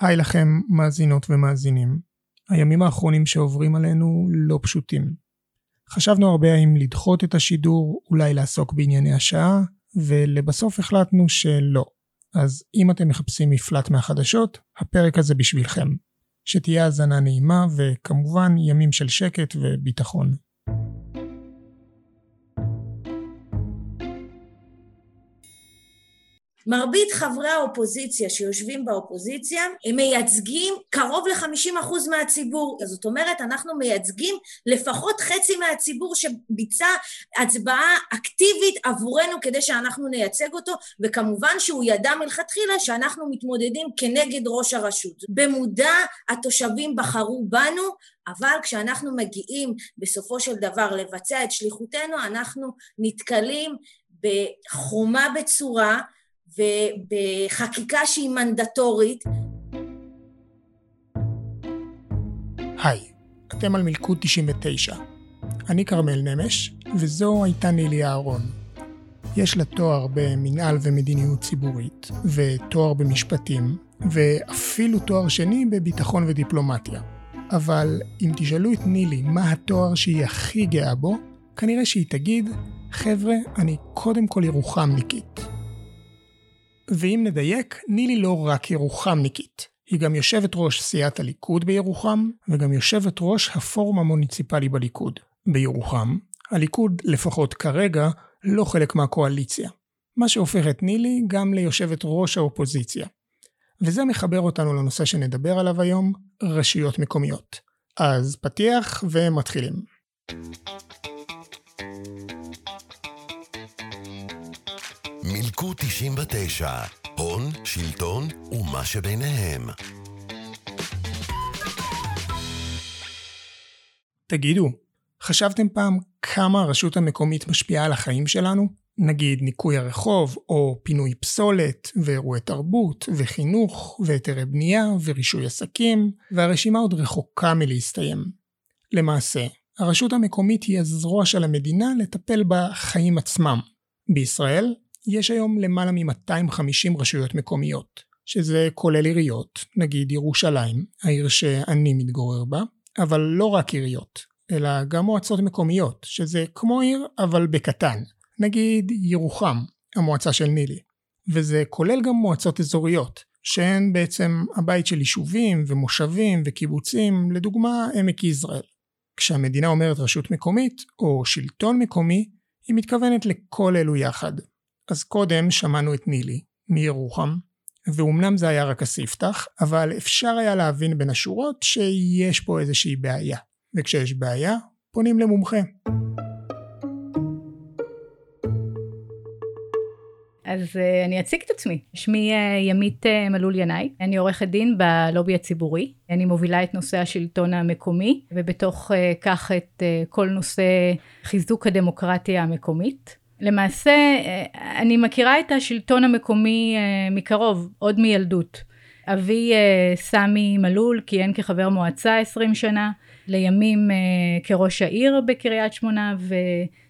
היי לכם מאזינות ומאזינים. הימים האחרונים שעוברים עלינו לא פשוטים. חשבנו הרבה האם לדחות את השידור, אולי לעסוק בענייני השעה, ולבסוף החלטנו שלא. אז אם אתם מחפשים מפלט מהחדשות, הפרק הזה בשבילכם. שתהיה האזנה נעימה, וכמובן ימים של שקט וביטחון. מרבית חברי האופוזיציה שיושבים באופוזיציה הם מייצגים קרוב ל-50% מהציבור. זאת אומרת, אנחנו מייצגים לפחות חצי מהציבור שביצע הצבעה אקטיבית עבורנו כדי שאנחנו נייצג אותו, וכמובן שהוא ידע מלכתחילה שאנחנו מתמודדים כנגד ראש הרשות. במודע התושבים בחרו בנו, אבל כשאנחנו מגיעים בסופו של דבר לבצע את שליחותנו, אנחנו נתקלים בחומה בצורה ובחקיקה שהיא מנדטורית. היי, אתם על מלכוד 99. אני כרמל נמש, וזו הייתה נילי אהרון. יש לה תואר במנהל ומדיניות ציבורית, ותואר במשפטים, ואפילו תואר שני בביטחון ודיפלומטיה. אבל אם תשאלו את נילי מה התואר שהיא הכי גאה בו, כנראה שהיא תגיד, חבר'ה, אני קודם כל ירוחמניקית. ואם נדייק, נילי לא רק ירוחמניקית, היא גם יושבת ראש סיעת הליכוד בירוחם, וגם יושבת ראש הפורום המוניציפלי בליכוד. בירוחם, הליכוד, לפחות כרגע, לא חלק מהקואליציה. מה שהופך את נילי גם ליושבת ראש האופוזיציה. וזה מחבר אותנו לנושא שנדבר עליו היום, רשויות מקומיות. אז פתיח ומתחילים. מילקו 99, הון, שלטון ומה שביניהם. תגידו, חשבתם פעם כמה הרשות המקומית משפיעה על החיים שלנו? נגיד ניקוי הרחוב, או פינוי פסולת, ואירועי תרבות, וחינוך, והיתרי בנייה, ורישוי עסקים, והרשימה עוד רחוקה מלהסתיים. למעשה, הרשות המקומית היא הזרוע של המדינה לטפל בחיים עצמם. בישראל, יש היום למעלה מ-250 רשויות מקומיות, שזה כולל עיריות, נגיד ירושלים, העיר שאני מתגורר בה, אבל לא רק עיריות, אלא גם מועצות מקומיות, שזה כמו עיר אבל בקטן, נגיד ירוחם, המועצה של נילי, וזה כולל גם מועצות אזוריות, שהן בעצם הבית של יישובים ומושבים וקיבוצים, לדוגמה עמק יזרעאל. כשהמדינה אומרת רשות מקומית או שלטון מקומי, היא מתכוונת לכל אלו יחד, אז קודם שמענו את נילי, מירוחם, ואומנם זה היה רק הספתח, אבל אפשר היה להבין בין השורות שיש פה איזושהי בעיה. וכשיש בעיה, פונים למומחה. אז uh, אני אציג את עצמי. שמי uh, ימית uh, מלול ינאי, אני עורכת דין בלובי הציבורי. אני מובילה את נושא השלטון המקומי, ובתוך כך את כל נושא חיזוק הדמוקרטיה המקומית. למעשה, אה, אני מכירה את השלטון המקומי אה, מקרוב, עוד מילדות. אבי אה, סמי מלול כיהן כחבר מועצה 20 שנה, לימים כראש העיר בקריית שמונה,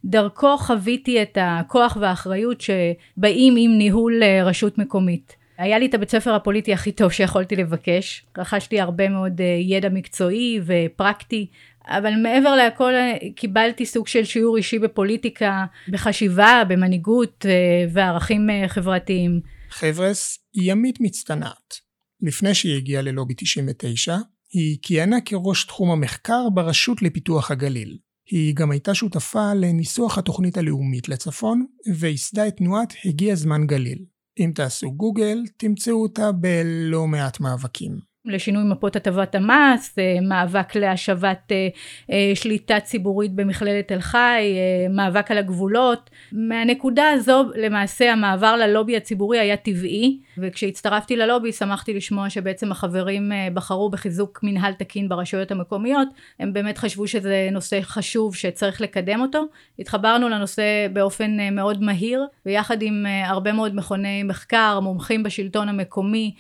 ודרכו חוויתי את הכוח והאחריות שבאים עם ניהול רשות מקומית. היה לי את הבית ספר הפוליטי הכי טוב שיכולתי לבקש, רכשתי הרבה מאוד ידע מקצועי ופרקטי אבל מעבר להכל קיבלתי סוג של שיעור אישי בפוליטיקה, בחשיבה, במנהיגות אה, וערכים אה, חברתיים. חבר'ס, היא ימית מצטנעת. לפני שהיא הגיעה ללובי 99, היא כיהנה כראש תחום המחקר ברשות לפיתוח הגליל. היא גם הייתה שותפה לניסוח התוכנית הלאומית לצפון, וייסדה את תנועת הגיע זמן גליל. אם תעשו גוגל, תמצאו אותה בלא מעט מאבקים. לשינוי מפות הטבת המס, אה, מאבק להשבת אה, אה, שליטה ציבורית במכללת תל חי, מאבק על הגבולות. מהנקודה הזו למעשה המעבר ללובי הציבורי היה טבעי וכשהצטרפתי ללובי שמחתי לשמוע שבעצם החברים בחרו בחיזוק מנהל תקין ברשויות המקומיות הם באמת חשבו שזה נושא חשוב שצריך לקדם אותו התחברנו לנושא באופן מאוד מהיר ויחד עם הרבה מאוד מכוני מחקר מומחים בשלטון המקומי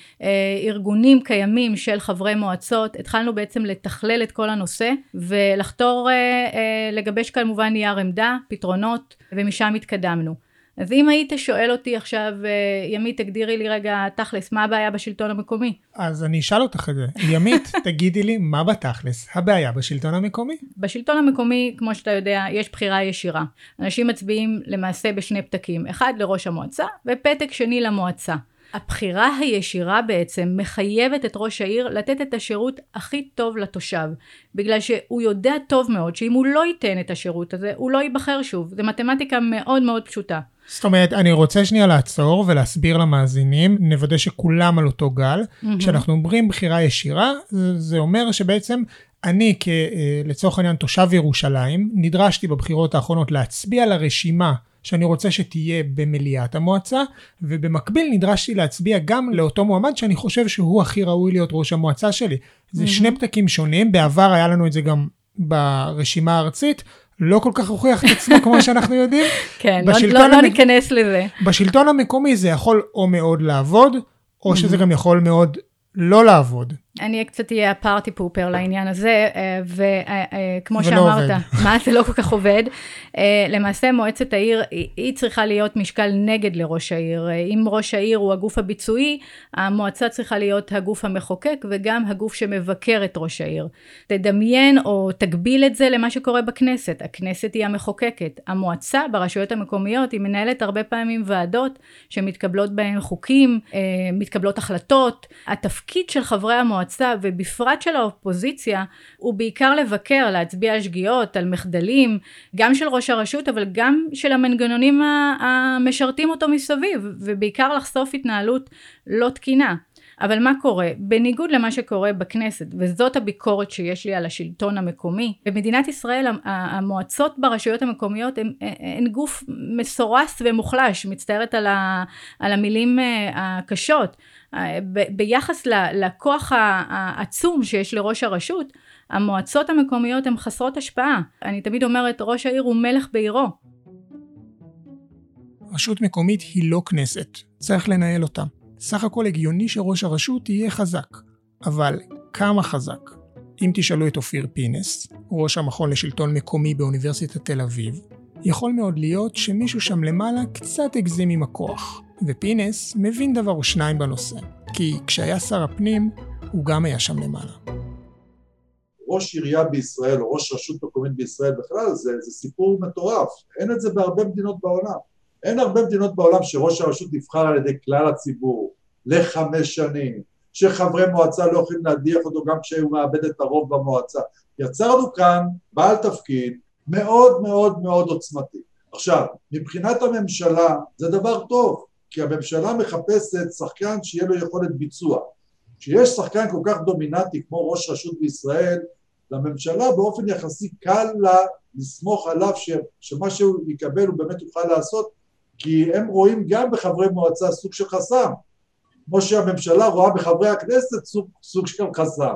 ארגונים קיימים של חברי מועצות, התחלנו בעצם לתכלל את כל הנושא ולחתור אה, אה, לגבש כמובן נייר עמדה, פתרונות ומשם התקדמנו. אז אם היית שואל אותי עכשיו, אה, ימית, תגדירי לי רגע תכלס, מה הבעיה בשלטון המקומי? אז אני אשאל אותך את זה. ימית, תגידי לי, מה בתכלס הבעיה בשלטון המקומי? בשלטון המקומי, כמו שאתה יודע, יש בחירה ישירה. אנשים מצביעים למעשה בשני פתקים, אחד לראש המועצה ופתק שני למועצה. הבחירה הישירה בעצם מחייבת את ראש העיר לתת את השירות הכי טוב לתושב, בגלל שהוא יודע טוב מאוד שאם הוא לא ייתן את השירות הזה, הוא לא ייבחר שוב. זו מתמטיקה מאוד מאוד פשוטה. זאת אומרת, אני רוצה שנייה לעצור ולהסביר למאזינים, נוודא שכולם על אותו גל. Mm-hmm. כשאנחנו אומרים בחירה ישירה, זה, זה אומר שבעצם אני, כ, אה, לצורך העניין תושב ירושלים, נדרשתי בבחירות האחרונות להצביע לרשימה שאני רוצה שתהיה במליאת המועצה, ובמקביל נדרשתי להצביע גם לאותו מועמד שאני חושב שהוא הכי ראוי להיות ראש המועצה שלי. זה mm-hmm. שני פתקים שונים, בעבר היה לנו את זה גם ברשימה הארצית, לא כל כך הוכיח את עצמו כמו שאנחנו יודעים. כן, לא, לא, לא המק... ניכנס לזה. בשלטון המקומי זה יכול או מאוד לעבוד, או mm-hmm. שזה גם יכול מאוד לא לעבוד. אני קצת אהיה הפארטי פופר לעניין הזה, אה, וכמו שאמרת, עובד. מה זה לא כל כך עובד. אה, למעשה מועצת העיר, היא צריכה להיות משקל נגד לראש העיר. אה, אם ראש העיר הוא הגוף הביצועי, המועצה צריכה להיות הגוף המחוקק וגם הגוף שמבקר את ראש העיר. תדמיין או תגביל את זה למה שקורה בכנסת. הכנסת היא המחוקקת. המועצה ברשויות המקומיות היא מנהלת הרבה פעמים ועדות שמתקבלות בהן חוקים, מתקבלות החלטות. התפקיד של חברי המועצה המועצה ובפרט של האופוזיציה הוא בעיקר לבקר, להצביע על שגיאות, על מחדלים, גם של ראש הרשות אבל גם של המנגנונים המשרתים אותו מסביב ובעיקר לחשוף התנהלות לא תקינה. אבל מה קורה? בניגוד למה שקורה בכנסת, וזאת הביקורת שיש לי על השלטון המקומי, במדינת ישראל המועצות ברשויות המקומיות הן, גוף מסורס ומוחלש, מצטערת על, ה, על המילים אה, הקשות. ב, ביחס לכוח העצום שיש לראש הרשות, המועצות המקומיות הן חסרות השפעה. אני תמיד אומרת, ראש העיר הוא מלך בעירו. רשות מקומית היא לא כנסת, צריך לנהל אותה. סך הכל הגיוני שראש הרשות יהיה חזק. אבל כמה חזק? אם תשאלו את אופיר פינס, ראש המכון לשלטון מקומי באוניברסיטת תל אביב, יכול מאוד להיות שמישהו שם למעלה קצת הגזים עם הכוח. ופינס מבין דבר או שניים בנושא, כי כשהיה שר הפנים, הוא גם היה שם למעלה. ראש עירייה בישראל או ראש רשות מקומית בישראל בכלל זה, זה סיפור מטורף, אין את זה בהרבה מדינות בעולם. אין הרבה מדינות בעולם שראש הרשות נבחר על ידי כלל הציבור לחמש שנים, שחברי מועצה לא יכולים להדיח אותו גם כשהוא מאבד את הרוב במועצה. יצרנו כאן בעל תפקיד מאוד מאוד מאוד עוצמתי. עכשיו, מבחינת הממשלה זה דבר טוב, כי הממשלה מחפשת שחקן שיהיה לו יכולת ביצוע. כשיש שחקן כל כך דומיננטי כמו ראש רשות בישראל, לממשלה באופן יחסי קל לה לסמוך עליו ש, שמה שהוא יקבל הוא באמת יוכל לעשות, כי הם רואים גם בחברי מועצה סוג של חסם, כמו שהממשלה רואה בחברי הכנסת סוג, סוג של חסם.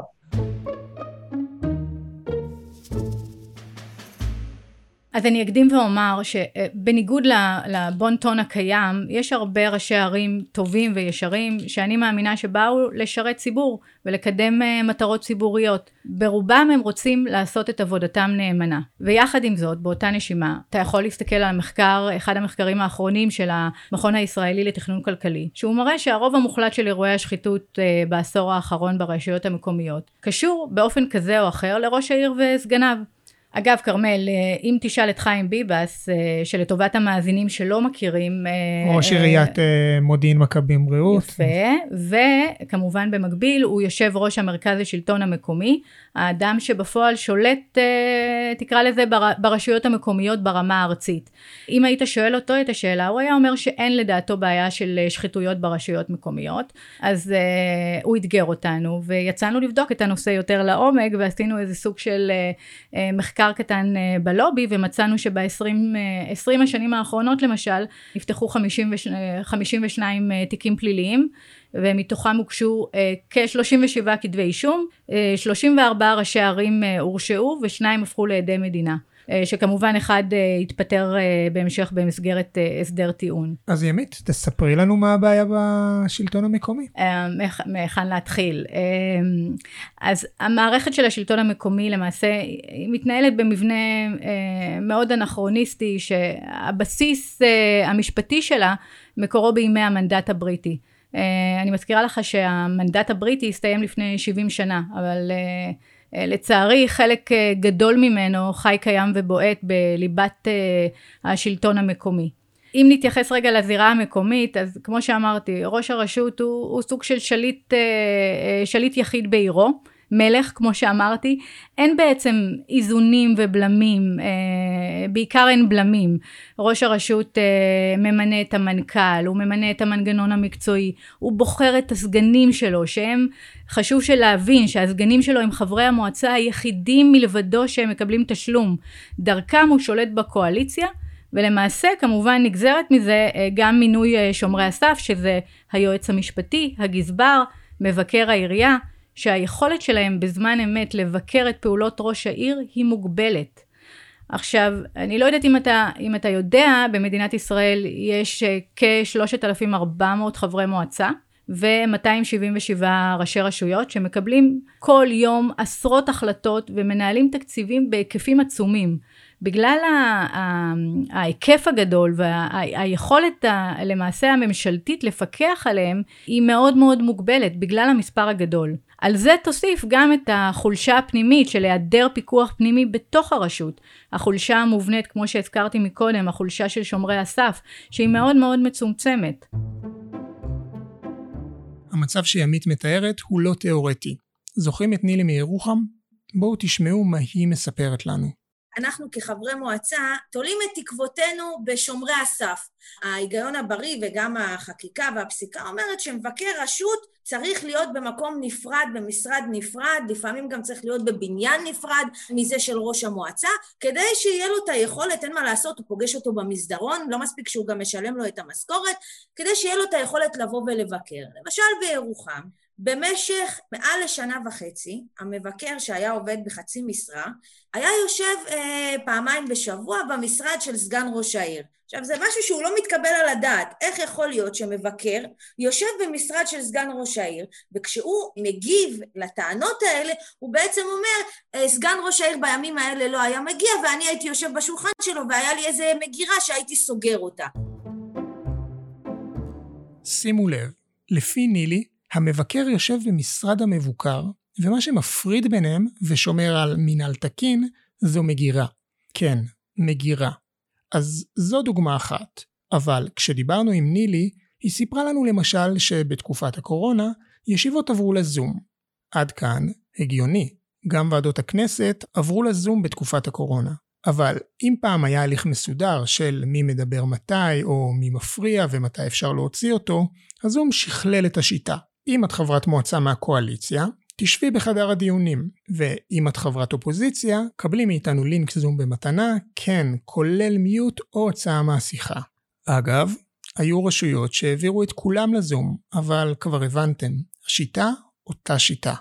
אז אני אקדים ואומר שבניגוד לבון-טון הקיים, יש הרבה ראשי ערים טובים וישרים שאני מאמינה שבאו לשרת ציבור ולקדם אה, מטרות ציבוריות. ברובם הם רוצים לעשות את עבודתם נאמנה. ויחד עם זאת, באותה נשימה, אתה יכול להסתכל על המחקר, אחד המחקרים האחרונים של המכון הישראלי לתכנון כלכלי, שהוא מראה שהרוב המוחלט של אירועי השחיתות אה, בעשור האחרון ברשויות המקומיות קשור באופן כזה או אחר לראש העיר וסגניו. אגב, כרמל, אה, אם תשאל את חיים ביבס, אה, שלטובת המאזינים שלא מכירים... אה, ראש עיריית מודיעין מכבים רעות. יפה, וכמובן במקביל הוא יושב ראש המרכז לשלטון המקומי, האדם שבפועל שולט, תקרא לזה, ברשויות המקומיות ברמה הארצית. אם היית שואל אותו את השאלה, הוא היה אומר שאין לדעתו בעיה של שחיתויות ברשויות מקומיות, אז הוא אתגר אותנו, ויצאנו לבדוק את הנושא יותר לעומק, ועשינו איזה סוג של מחקר. מחקר קטן אה, בלובי ומצאנו שב-20 אה, השנים האחרונות למשל נפתחו 52 אה, תיקים פליליים ומתוכם הוגשו כ-37 כתבי אישום, 34 ראשי ערים הורשעו ושניים הפכו לעדי מדינה. שכמובן אחד התפטר בהמשך במסגרת הסדר טיעון. אז ימית, תספרי לנו מה הבעיה בשלטון המקומי. מהיכן להתחיל. אז המערכת של השלטון המקומי למעשה היא מתנהלת במבנה מאוד אנכרוניסטי שהבסיס המשפטי שלה מקורו בימי המנדט הבריטי. אה, אני מזכירה לך שהמנדט הבריטי הסתיים לפני 70 שנה, אבל אה, אה, לצערי חלק גדול ממנו חי קיים ובועט בליבת השלטון המקומי. אם נתייחס רגע לזירה המקומית, אז כמו שאמרתי, ראש הרשות הוא, הוא סוג של שליט, שליט יחיד בעירו. מלך, כמו שאמרתי, אין בעצם איזונים ובלמים, אה, בעיקר אין בלמים. ראש הרשות אה, ממנה את המנכ"ל, הוא ממנה את המנגנון המקצועי, הוא בוחר את הסגנים שלו, שהם, חשוב שלהבין שהסגנים שלו הם חברי המועצה היחידים מלבדו שהם מקבלים תשלום. דרכם הוא שולט בקואליציה. ולמעשה כמובן נגזרת מזה אה, גם מינוי שומרי הסף שזה היועץ המשפטי, הגזבר, מבקר העירייה, שהיכולת שלהם בזמן אמת לבקר את פעולות ראש העיר היא מוגבלת. עכשיו, אני לא יודעת אם אתה, אם אתה יודע, במדינת ישראל יש אה, כ-3,400 חברי מועצה ו-277 ראשי רשויות שמקבלים כל יום עשרות החלטות ומנהלים תקציבים בהיקפים עצומים. בגלל ההיקף הגדול והיכולת למעשה הממשלתית לפקח עליהם היא מאוד מאוד מוגבלת בגלל המספר הגדול. על זה תוסיף גם את החולשה הפנימית של היעדר פיקוח פנימי בתוך הרשות. החולשה המובנית, כמו שהזכרתי מקודם, החולשה של שומרי הסף, שהיא מאוד מאוד מצומצמת. המצב שימית מתארת הוא לא תיאורטי. זוכרים את נילי מירוחם? בואו תשמעו מה היא מספרת לנו. אנחנו כחברי מועצה תולים את תקוותינו בשומרי הסף. ההיגיון הבריא וגם החקיקה והפסיקה אומרת שמבקר רשות צריך להיות במקום נפרד, במשרד נפרד, לפעמים גם צריך להיות בבניין נפרד מזה של ראש המועצה, כדי שיהיה לו את היכולת, אין מה לעשות, הוא פוגש אותו במסדרון, לא מספיק שהוא גם משלם לו את המשכורת, כדי שיהיה לו את היכולת לבוא ולבקר. למשל בירוחם, במשך מעל לשנה וחצי, המבקר שהיה עובד בחצי משרה, היה יושב אה, פעמיים בשבוע במשרד של סגן ראש העיר. עכשיו, זה משהו שהוא לא מתקבל על הדעת. איך יכול להיות שמבקר יושב במשרד של סגן ראש העיר, וכשהוא מגיב לטענות האלה, הוא בעצם אומר, אה, סגן ראש העיר בימים האלה לא היה מגיע, ואני הייתי יושב בשולחן שלו, והיה לי איזה מגירה שהייתי סוגר אותה. שימו לב, לפי נילי, המבקר יושב במשרד המבוקר, ומה שמפריד ביניהם ושומר על מינהל תקין, זו מגירה. כן, מגירה. אז זו דוגמה אחת. אבל כשדיברנו עם נילי, היא סיפרה לנו למשל שבתקופת הקורונה, ישיבות עברו לזום. עד כאן, הגיוני. גם ועדות הכנסת עברו לזום בתקופת הקורונה. אבל אם פעם היה הליך מסודר של מי מדבר מתי, או מי מפריע ומתי אפשר להוציא אותו, הזום שכלל את השיטה. אם את חברת מועצה מהקואליציה, תשבי בחדר הדיונים, ואם את חברת אופוזיציה, קבלי מאיתנו לינק זום במתנה, כן, כולל מיוט או הוצאה מהשיחה. אגב, היו רשויות שהעבירו את כולם לזום, אבל כבר הבנתם, השיטה אותה שיטה.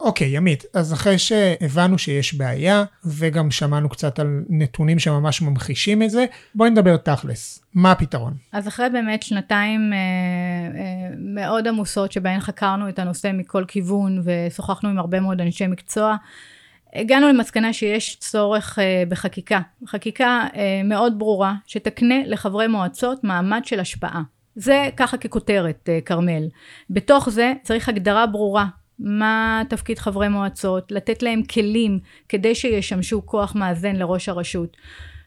אוקיי, ימית, אז אחרי שהבנו שיש בעיה, וגם שמענו קצת על נתונים שממש ממחישים את זה, בואי נדבר תכלס. מה הפתרון? אז אחרי באמת שנתיים אה, אה, מאוד עמוסות שבהן חקרנו את הנושא מכל כיוון, ושוחחנו עם הרבה מאוד אנשי מקצוע, הגענו למסקנה שיש צורך אה, בחקיקה. חקיקה אה, מאוד ברורה, שתקנה לחברי מועצות מעמד של השפעה. זה ככה ככותרת, אה, כרמל. בתוך זה צריך הגדרה ברורה מה תפקיד חברי מועצות, לתת להם כלים כדי שישמשו כוח מאזן לראש הרשות.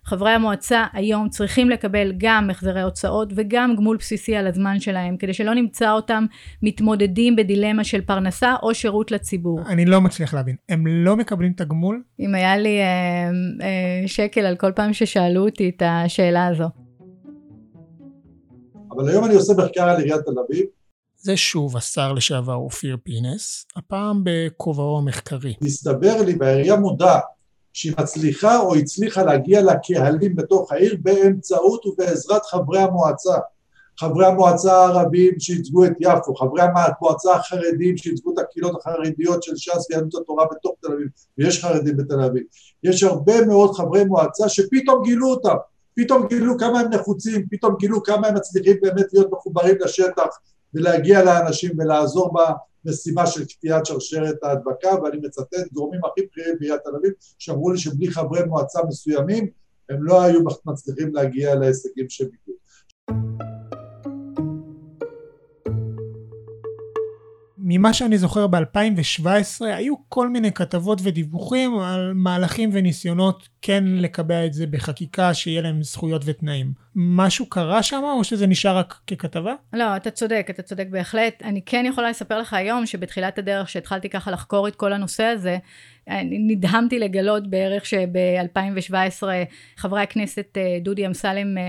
חברי המועצה היום צריכים לקבל גם החזרי הוצאות וגם גמול בסיסי על הזמן שלהם, כדי שלא נמצא אותם מתמודדים בדילמה של פרנסה או שירות לציבור. אני לא מצליח להבין, הם לא מקבלים את הגמול? אם היה לי אה, אה, שקל על כל פעם ששאלו אותי את השאלה הזו. אבל היום אני עושה מחקר על עיריית תל אביב, זה שוב השר לשעבר אופיר פינס, הפעם בכובעו המחקרי. מסתבר לי והעירייה מודה שהיא מצליחה או הצליחה להגיע לקהלים בתוך העיר באמצעות ובעזרת חברי המועצה. חברי המועצה הערבים שייצגו את יפו, חברי המועצה החרדים שייצגו את הקהילות החרדיות של ש"ס ויהדות התורה בתוך תל אביב, ויש חרדים בתל אביב. יש הרבה מאוד חברי מועצה שפתאום גילו אותם, פתאום גילו כמה הם נחוצים, פתאום גילו כמה הם מצליחים באמת להיות מחוברים לשטח ולהגיע לאנשים ולעזור במשימה של קטיעת שרשרת ההדבקה, ואני מצטט גורמים הכי בכירים בעיריית תל אביב שאמרו לי שבלי חברי מועצה מסוימים הם לא היו מצליחים להגיע להישגים שהם הגיעו. ממה שאני זוכר ב-2017 היו כל מיני כתבות ודיווחים על מהלכים וניסיונות כן לקבע את זה בחקיקה שיהיה להם זכויות ותנאים. משהו קרה שם או שזה נשאר רק ככתבה? לא, אתה צודק, אתה צודק בהחלט. אני כן יכולה לספר לך היום שבתחילת הדרך שהתחלתי ככה לחקור את כל הנושא הזה, נדהמתי לגלות בערך שב-2017 חברי הכנסת אה, דודי אמסלם אה,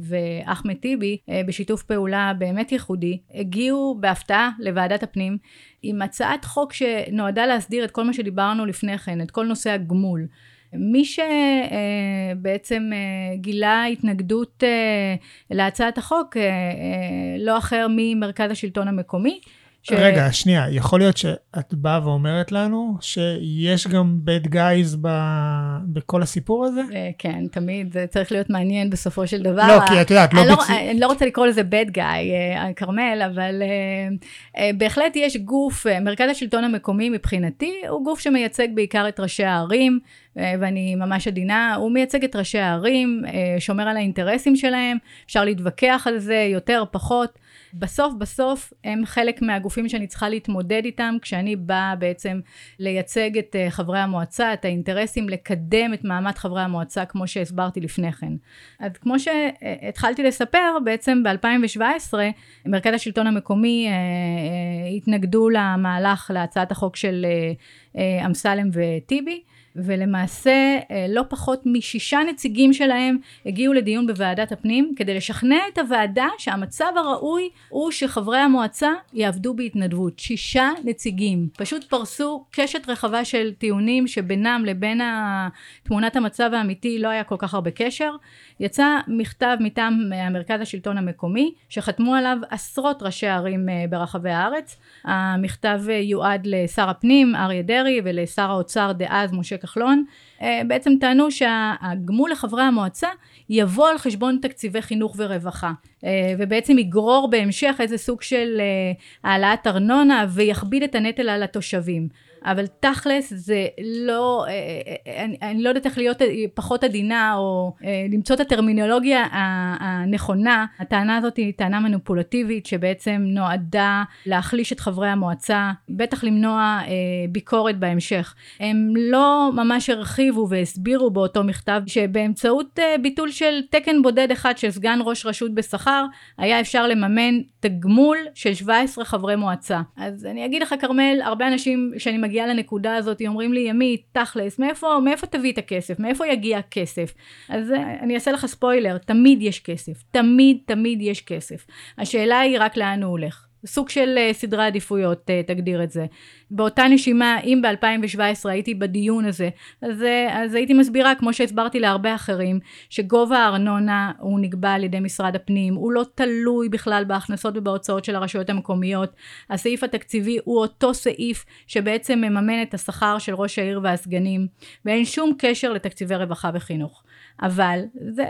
ואחמד טיבי אה, בשיתוף פעולה באמת ייחודי הגיעו בהפתעה לוועדת הפנים עם הצעת חוק שנועדה להסדיר את כל מה שדיברנו לפני כן, את כל נושא הגמול. מי שבעצם גילה התנגדות להצעת החוק לא אחר ממרכז השלטון המקומי ש... רגע, שנייה, יכול להיות שאת באה ואומרת לנו שיש גם bad guys ב... בכל הסיפור הזה? אה, כן, תמיד, זה צריך להיות מעניין בסופו של דבר. לא, כי את יודעת, לא... אני, לא, אני לא רוצה לקרוא לזה bad guy, אה, כרמל, אבל אה, בהחלט יש גוף, מרכז השלטון המקומי מבחינתי, הוא גוף שמייצג בעיקר את ראשי הערים, ואני ממש עדינה, הוא מייצג את ראשי הערים, שומר על האינטרסים שלהם, אפשר להתווכח על זה יותר, פחות. בסוף בסוף הם חלק מהגופים שאני צריכה להתמודד איתם כשאני באה בעצם לייצג את אה, חברי המועצה, את האינטרסים, לקדם את מעמד חברי המועצה כמו שהסברתי לפני כן. אז כמו שהתחלתי לספר, בעצם ב-2017 מרכז השלטון המקומי אה, אה, התנגדו למהלך להצעת החוק של אמסלם וטיבי. ולמעשה אה, לא פחות משישה נציגים שלהם הגיעו לדיון בוועדת הפנים כדי לשכנע את הוועדה שהמצב הראוי הוא שחברי המועצה יעבדו בהתנדבות. שישה נציגים. פשוט פרסו קשת רחבה של טיעונים שבינם לבין תמונת המצב האמיתי לא היה כל כך הרבה קשר. יצא מכתב מטעם המרכז השלטון המקומי שחתמו עליו עשרות ראשי ערים אה, ברחבי הארץ. המכתב יועד לשר הפנים אריה דרעי ולשר האוצר דאז משה כחלון אה, בעצם טענו שהגמול לחברי המועצה יבוא על חשבון תקציבי חינוך ורווחה אה, ובעצם יגרור בהמשך איזה סוג של אה, העלאת ארנונה ויכביד את הנטל על התושבים אבל תכלס זה לא, אה, אה, אה, אני, אני לא יודעת איך להיות פחות עדינה או למצוא את הטרמינולוגיה הנכונה. הטענה הזאת היא טענה מניפולטיבית שבעצם נועדה להחליש את חברי המועצה, בטח למנוע ביקורת בהמשך. הם לא ממש הרחיבו והסבירו באותו מכתב שבאמצעות ביטול של תקן בודד אחד של סגן ראש רשות בשכר היה אפשר לממן תגמול של 17 חברי מועצה. אז אני אגיד לך כרמל, הרבה אנשים שאני מגיעה מגיעה לנקודה הזאת, אומרים לי, ימית, תכלס, מאיפה, מאיפה תביא את הכסף? מאיפה יגיע הכסף? אז אה, אני אעשה לך ספוילר, תמיד יש כסף. תמיד, תמיד יש כסף. השאלה היא רק לאן הוא הולך. סוג של uh, סדרי עדיפויות, uh, תגדיר את זה. באותה נשימה, אם ב-2017 הייתי בדיון הזה, אז, uh, אז הייתי מסבירה, כמו שהסברתי להרבה אחרים, שגובה הארנונה הוא נקבע על ידי משרד הפנים, הוא לא תלוי בכלל בהכנסות ובהוצאות של הרשויות המקומיות. הסעיף התקציבי הוא אותו סעיף שבעצם מממן את השכר של ראש העיר והסגנים, ואין שום קשר לתקציבי רווחה וחינוך. אבל זה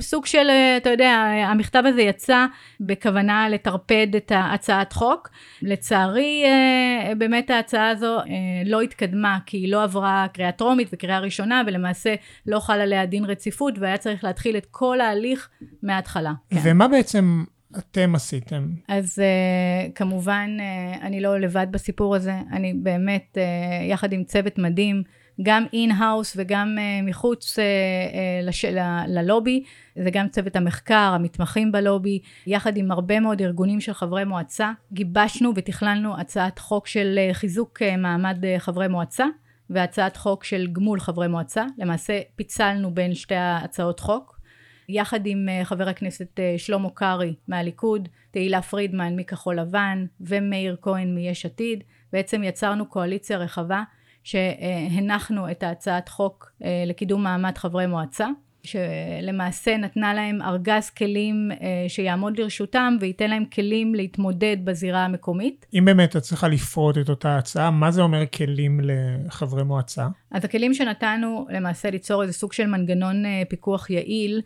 סוג של, אתה יודע, המכתב הזה יצא בכוונה לטרפד את הצעת חוק. לצערי, אה, באמת ההצעה הזו אה, לא התקדמה, כי היא לא עברה קריאה טרומית וקריאה ראשונה, ולמעשה לא חל עליה דין רציפות, והיה צריך להתחיל את כל ההליך מההתחלה. כן. ומה בעצם אתם עשיתם? אז אה, כמובן, אה, אני לא לבד בסיפור הזה, אני באמת, אה, יחד עם צוות מדהים, גם in-house וגם אה, מחוץ אה, אה, לש... ללובי, זה גם צוות המחקר, המתמחים בלובי, יחד עם הרבה מאוד ארגונים של חברי מועצה, גיבשנו ותכללנו הצעת חוק של חיזוק מעמד חברי מועצה. והצעת חוק של גמול חברי מועצה, למעשה פיצלנו בין שתי הצעות חוק, יחד עם חבר הכנסת שלמה קרעי מהליכוד, תהילה פרידמן מכחול לבן ומאיר כהן מיש עתיד, בעצם יצרנו קואליציה רחבה שהנחנו את ההצעת חוק אה, לקידום מעמד חברי מועצה. שלמעשה נתנה להם ארגז כלים אה, שיעמוד לרשותם וייתן להם כלים להתמודד בזירה המקומית. אם באמת את צריכה לפרוט את אותה הצעה, מה זה אומר כלים לחברי מועצה? אז הכלים שנתנו למעשה ליצור איזה סוג של מנגנון אה, פיקוח יעיל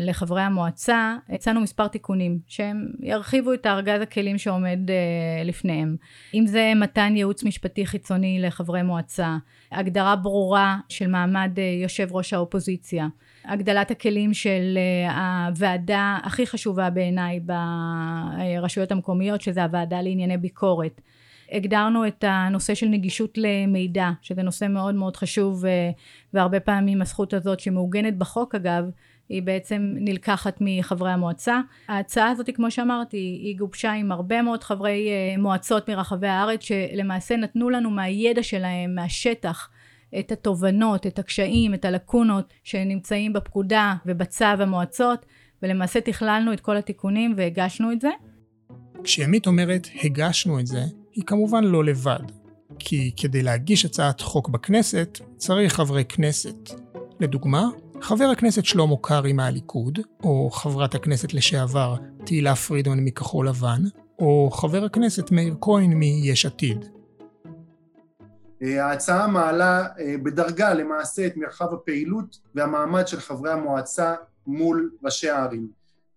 לחברי המועצה, הצענו מספר תיקונים שהם ירחיבו את ארגז הכלים שעומד אה, לפניהם. אם זה מתן ייעוץ משפטי חיצוני לחברי מועצה, הגדרה ברורה של מעמד אה, יושב ראש האופוזיציה, הגדלת הכלים של הוועדה הכי חשובה בעיניי ברשויות המקומיות, שזה הוועדה לענייני ביקורת. הגדרנו את הנושא של נגישות למידע, שזה נושא מאוד מאוד חשוב, והרבה פעמים הזכות הזאת שמעוגנת בחוק אגב, היא בעצם נלקחת מחברי המועצה. ההצעה הזאת, כמו שאמרתי, היא גובשה עם הרבה מאוד חברי אה, מועצות מרחבי הארץ, שלמעשה נתנו לנו מהידע שלהם, מהשטח, את התובנות, את הקשיים, את הלקונות שנמצאים בפקודה ובצו המועצות, ולמעשה תכללנו את כל התיקונים והגשנו את זה. כשימית אומרת הגשנו את זה, היא כמובן לא לבד. כי כדי להגיש הצעת חוק בכנסת, צריך חברי כנסת. לדוגמה, חבר הכנסת שלמה קרעי מהליכוד, או חברת הכנסת לשעבר תהילה פרידמן מכחול לבן, או חבר הכנסת מאיר כהן מיש עתיד. ההצעה מעלה אה, בדרגה למעשה את מרחב הפעילות והמעמד של חברי המועצה מול ראשי הערים.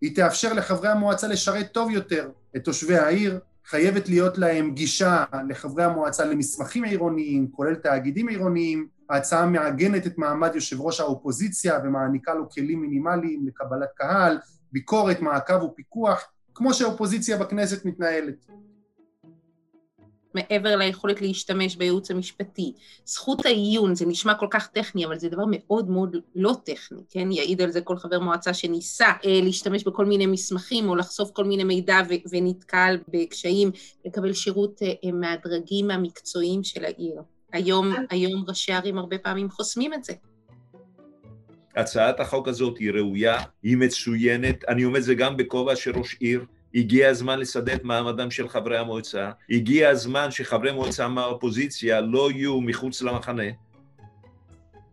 היא תאפשר לחברי המועצה לשרת טוב יותר את תושבי העיר, חייבת להיות להם גישה לחברי המועצה למסמכים עירוניים, כולל תאגידים עירוניים, ההצעה מעגנת את מעמד יושב ראש האופוזיציה ומעניקה לו כלים מינימליים לקבלת קהל, ביקורת, מעקב ופיקוח, כמו שהאופוזיציה בכנסת מתנהלת. מעבר ליכולת להשתמש בייעוץ המשפטי. זכות העיון, זה נשמע כל כך טכני, אבל זה דבר מאוד מאוד לא טכני, כן? יעיד על זה כל חבר מועצה שניסה אה, להשתמש בכל מיני מסמכים או לחשוף כל מיני מידע ו- ונתקל בקשיים לקבל שירות אה, מהדרגים המקצועיים של העיר. היום, היום ראשי ערים הרבה פעמים חוסמים את זה. הצעת החוק הזאת היא ראויה, היא מצוינת, אני אומר את זה גם בכובע של ראש עיר, הגיע הזמן לסדר את מעמדם של חברי המועצה, הגיע הזמן שחברי מועצה מהאופוזיציה לא יהיו מחוץ למחנה,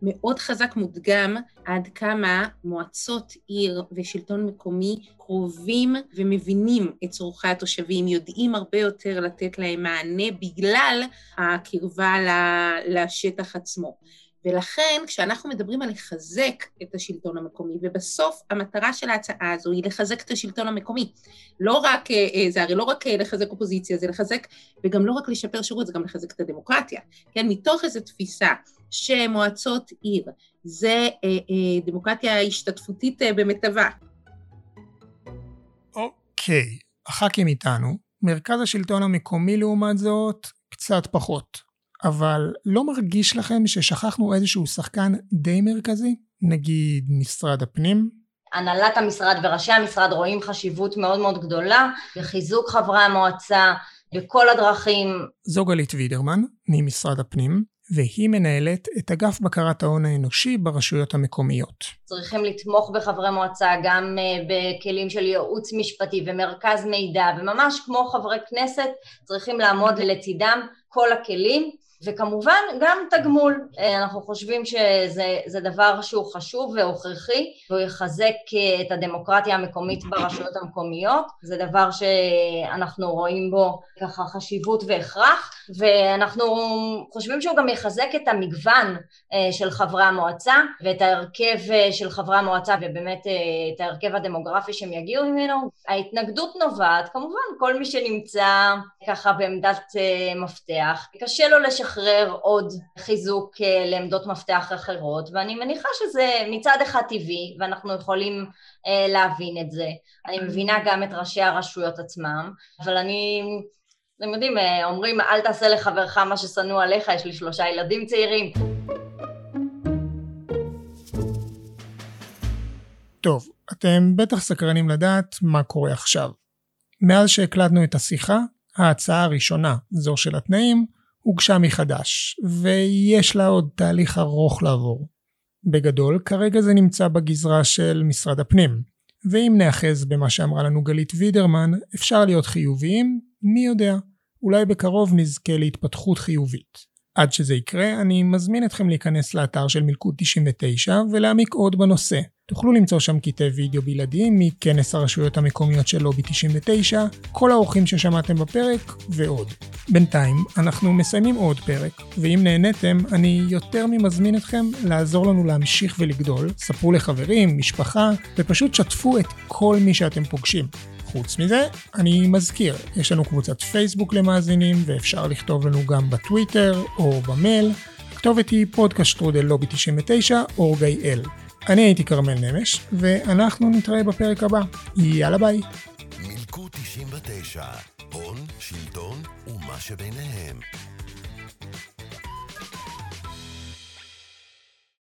מאוד חזק מודגם עד כמה מועצות עיר ושלטון מקומי קרובים ומבינים את צורכי התושבים, יודעים הרבה יותר לתת להם מענה בגלל הקרבה לשטח עצמו. ולכן כשאנחנו מדברים על לחזק את השלטון המקומי, ובסוף המטרה של ההצעה הזו היא לחזק את השלטון המקומי. לא רק, אה, אה, זה הרי לא רק אה, לחזק אופוזיציה, זה לחזק, וגם לא רק לשפר שירות, זה גם לחזק את הדמוקרטיה. כן, מתוך איזו תפיסה שמועצות עיר זה דמוקרטיה השתתפותית במיטבה. אוקיי, הח"כים איתנו, מרכז השלטון המקומי לעומת זאת, קצת פחות. אבל לא מרגיש לכם ששכחנו איזשהו שחקן די מרכזי? נגיד משרד הפנים? הנהלת המשרד וראשי המשרד רואים חשיבות מאוד מאוד גדולה בחיזוק חברי המועצה בכל הדרכים. זו גלית וידרמן ממשרד הפנים, והיא מנהלת את אגף בקרת ההון האנושי ברשויות המקומיות. צריכים לתמוך בחברי מועצה גם אה, בכלים של ייעוץ משפטי ומרכז מידע, וממש כמו חברי כנסת צריכים לעמוד לצידם כל הכלים וכמובן גם תגמול, אה, אנחנו חושבים שזה דבר שהוא חשוב והוכרחי והוא יחזק אה, את הדמוקרטיה המקומית ברשויות המקומיות, זה דבר שאנחנו רואים בו ככה חשיבות והכרח ואנחנו חושבים שהוא גם יחזק את המגוון אה, של חברי המועצה ואת ההרכב של חברי המועצה ובאמת את ההרכב הדמוגרפי שהם יגיעו ממנו. ההתנגדות נובעת כמובן כל מי שנמצא ככה בעמדת מפתח, קשה לו לשחרר לשחרר עוד חיזוק אה, לעמדות מפתח אחרות ואני מניחה שזה מצד אחד טבעי ואנחנו יכולים אה, להבין את זה. אני מבינה גם את ראשי הרשויות עצמם אבל אני אתם יודעים, אה, אומרים אל תעשה לחברך מה ששנוא עליך, יש לי שלושה ילדים צעירים. טוב, אתם בטח סקרנים לדעת מה קורה עכשיו. מאז שהקלטנו את השיחה, ההצעה הראשונה, זו של התנאים, הוגשה מחדש, ויש לה עוד תהליך ארוך לעבור. בגדול, כרגע זה נמצא בגזרה של משרד הפנים, ואם נאחז במה שאמרה לנו גלית וידרמן, אפשר להיות חיוביים, מי יודע, אולי בקרוב נזכה להתפתחות חיובית. עד שזה יקרה, אני מזמין אתכם להיכנס לאתר של מלכוד 99 ולהעמיק עוד בנושא. תוכלו למצוא שם קטעי וידאו בלעדיים מכנס הרשויות המקומיות של לובי 99, כל האורחים ששמעתם בפרק ועוד. בינתיים, אנחנו מסיימים עוד פרק, ואם נהניתם, אני יותר ממזמין אתכם לעזור לנו להמשיך ולגדול, ספרו לחברים, משפחה, ופשוט שתפו את כל מי שאתם פוגשים. חוץ מזה, אני מזכיר, יש לנו קבוצת פייסבוק למאזינים, ואפשר לכתוב לנו גם בטוויטר או במייל. הכתובת היא פודקאסט טרודל לובי 99 או גיא אל. אני הייתי כרמל נמש, ואנחנו נתראה בפרק הבא. יאללה ביי. מילקו 99, הון, שלטון ומה שביניהם.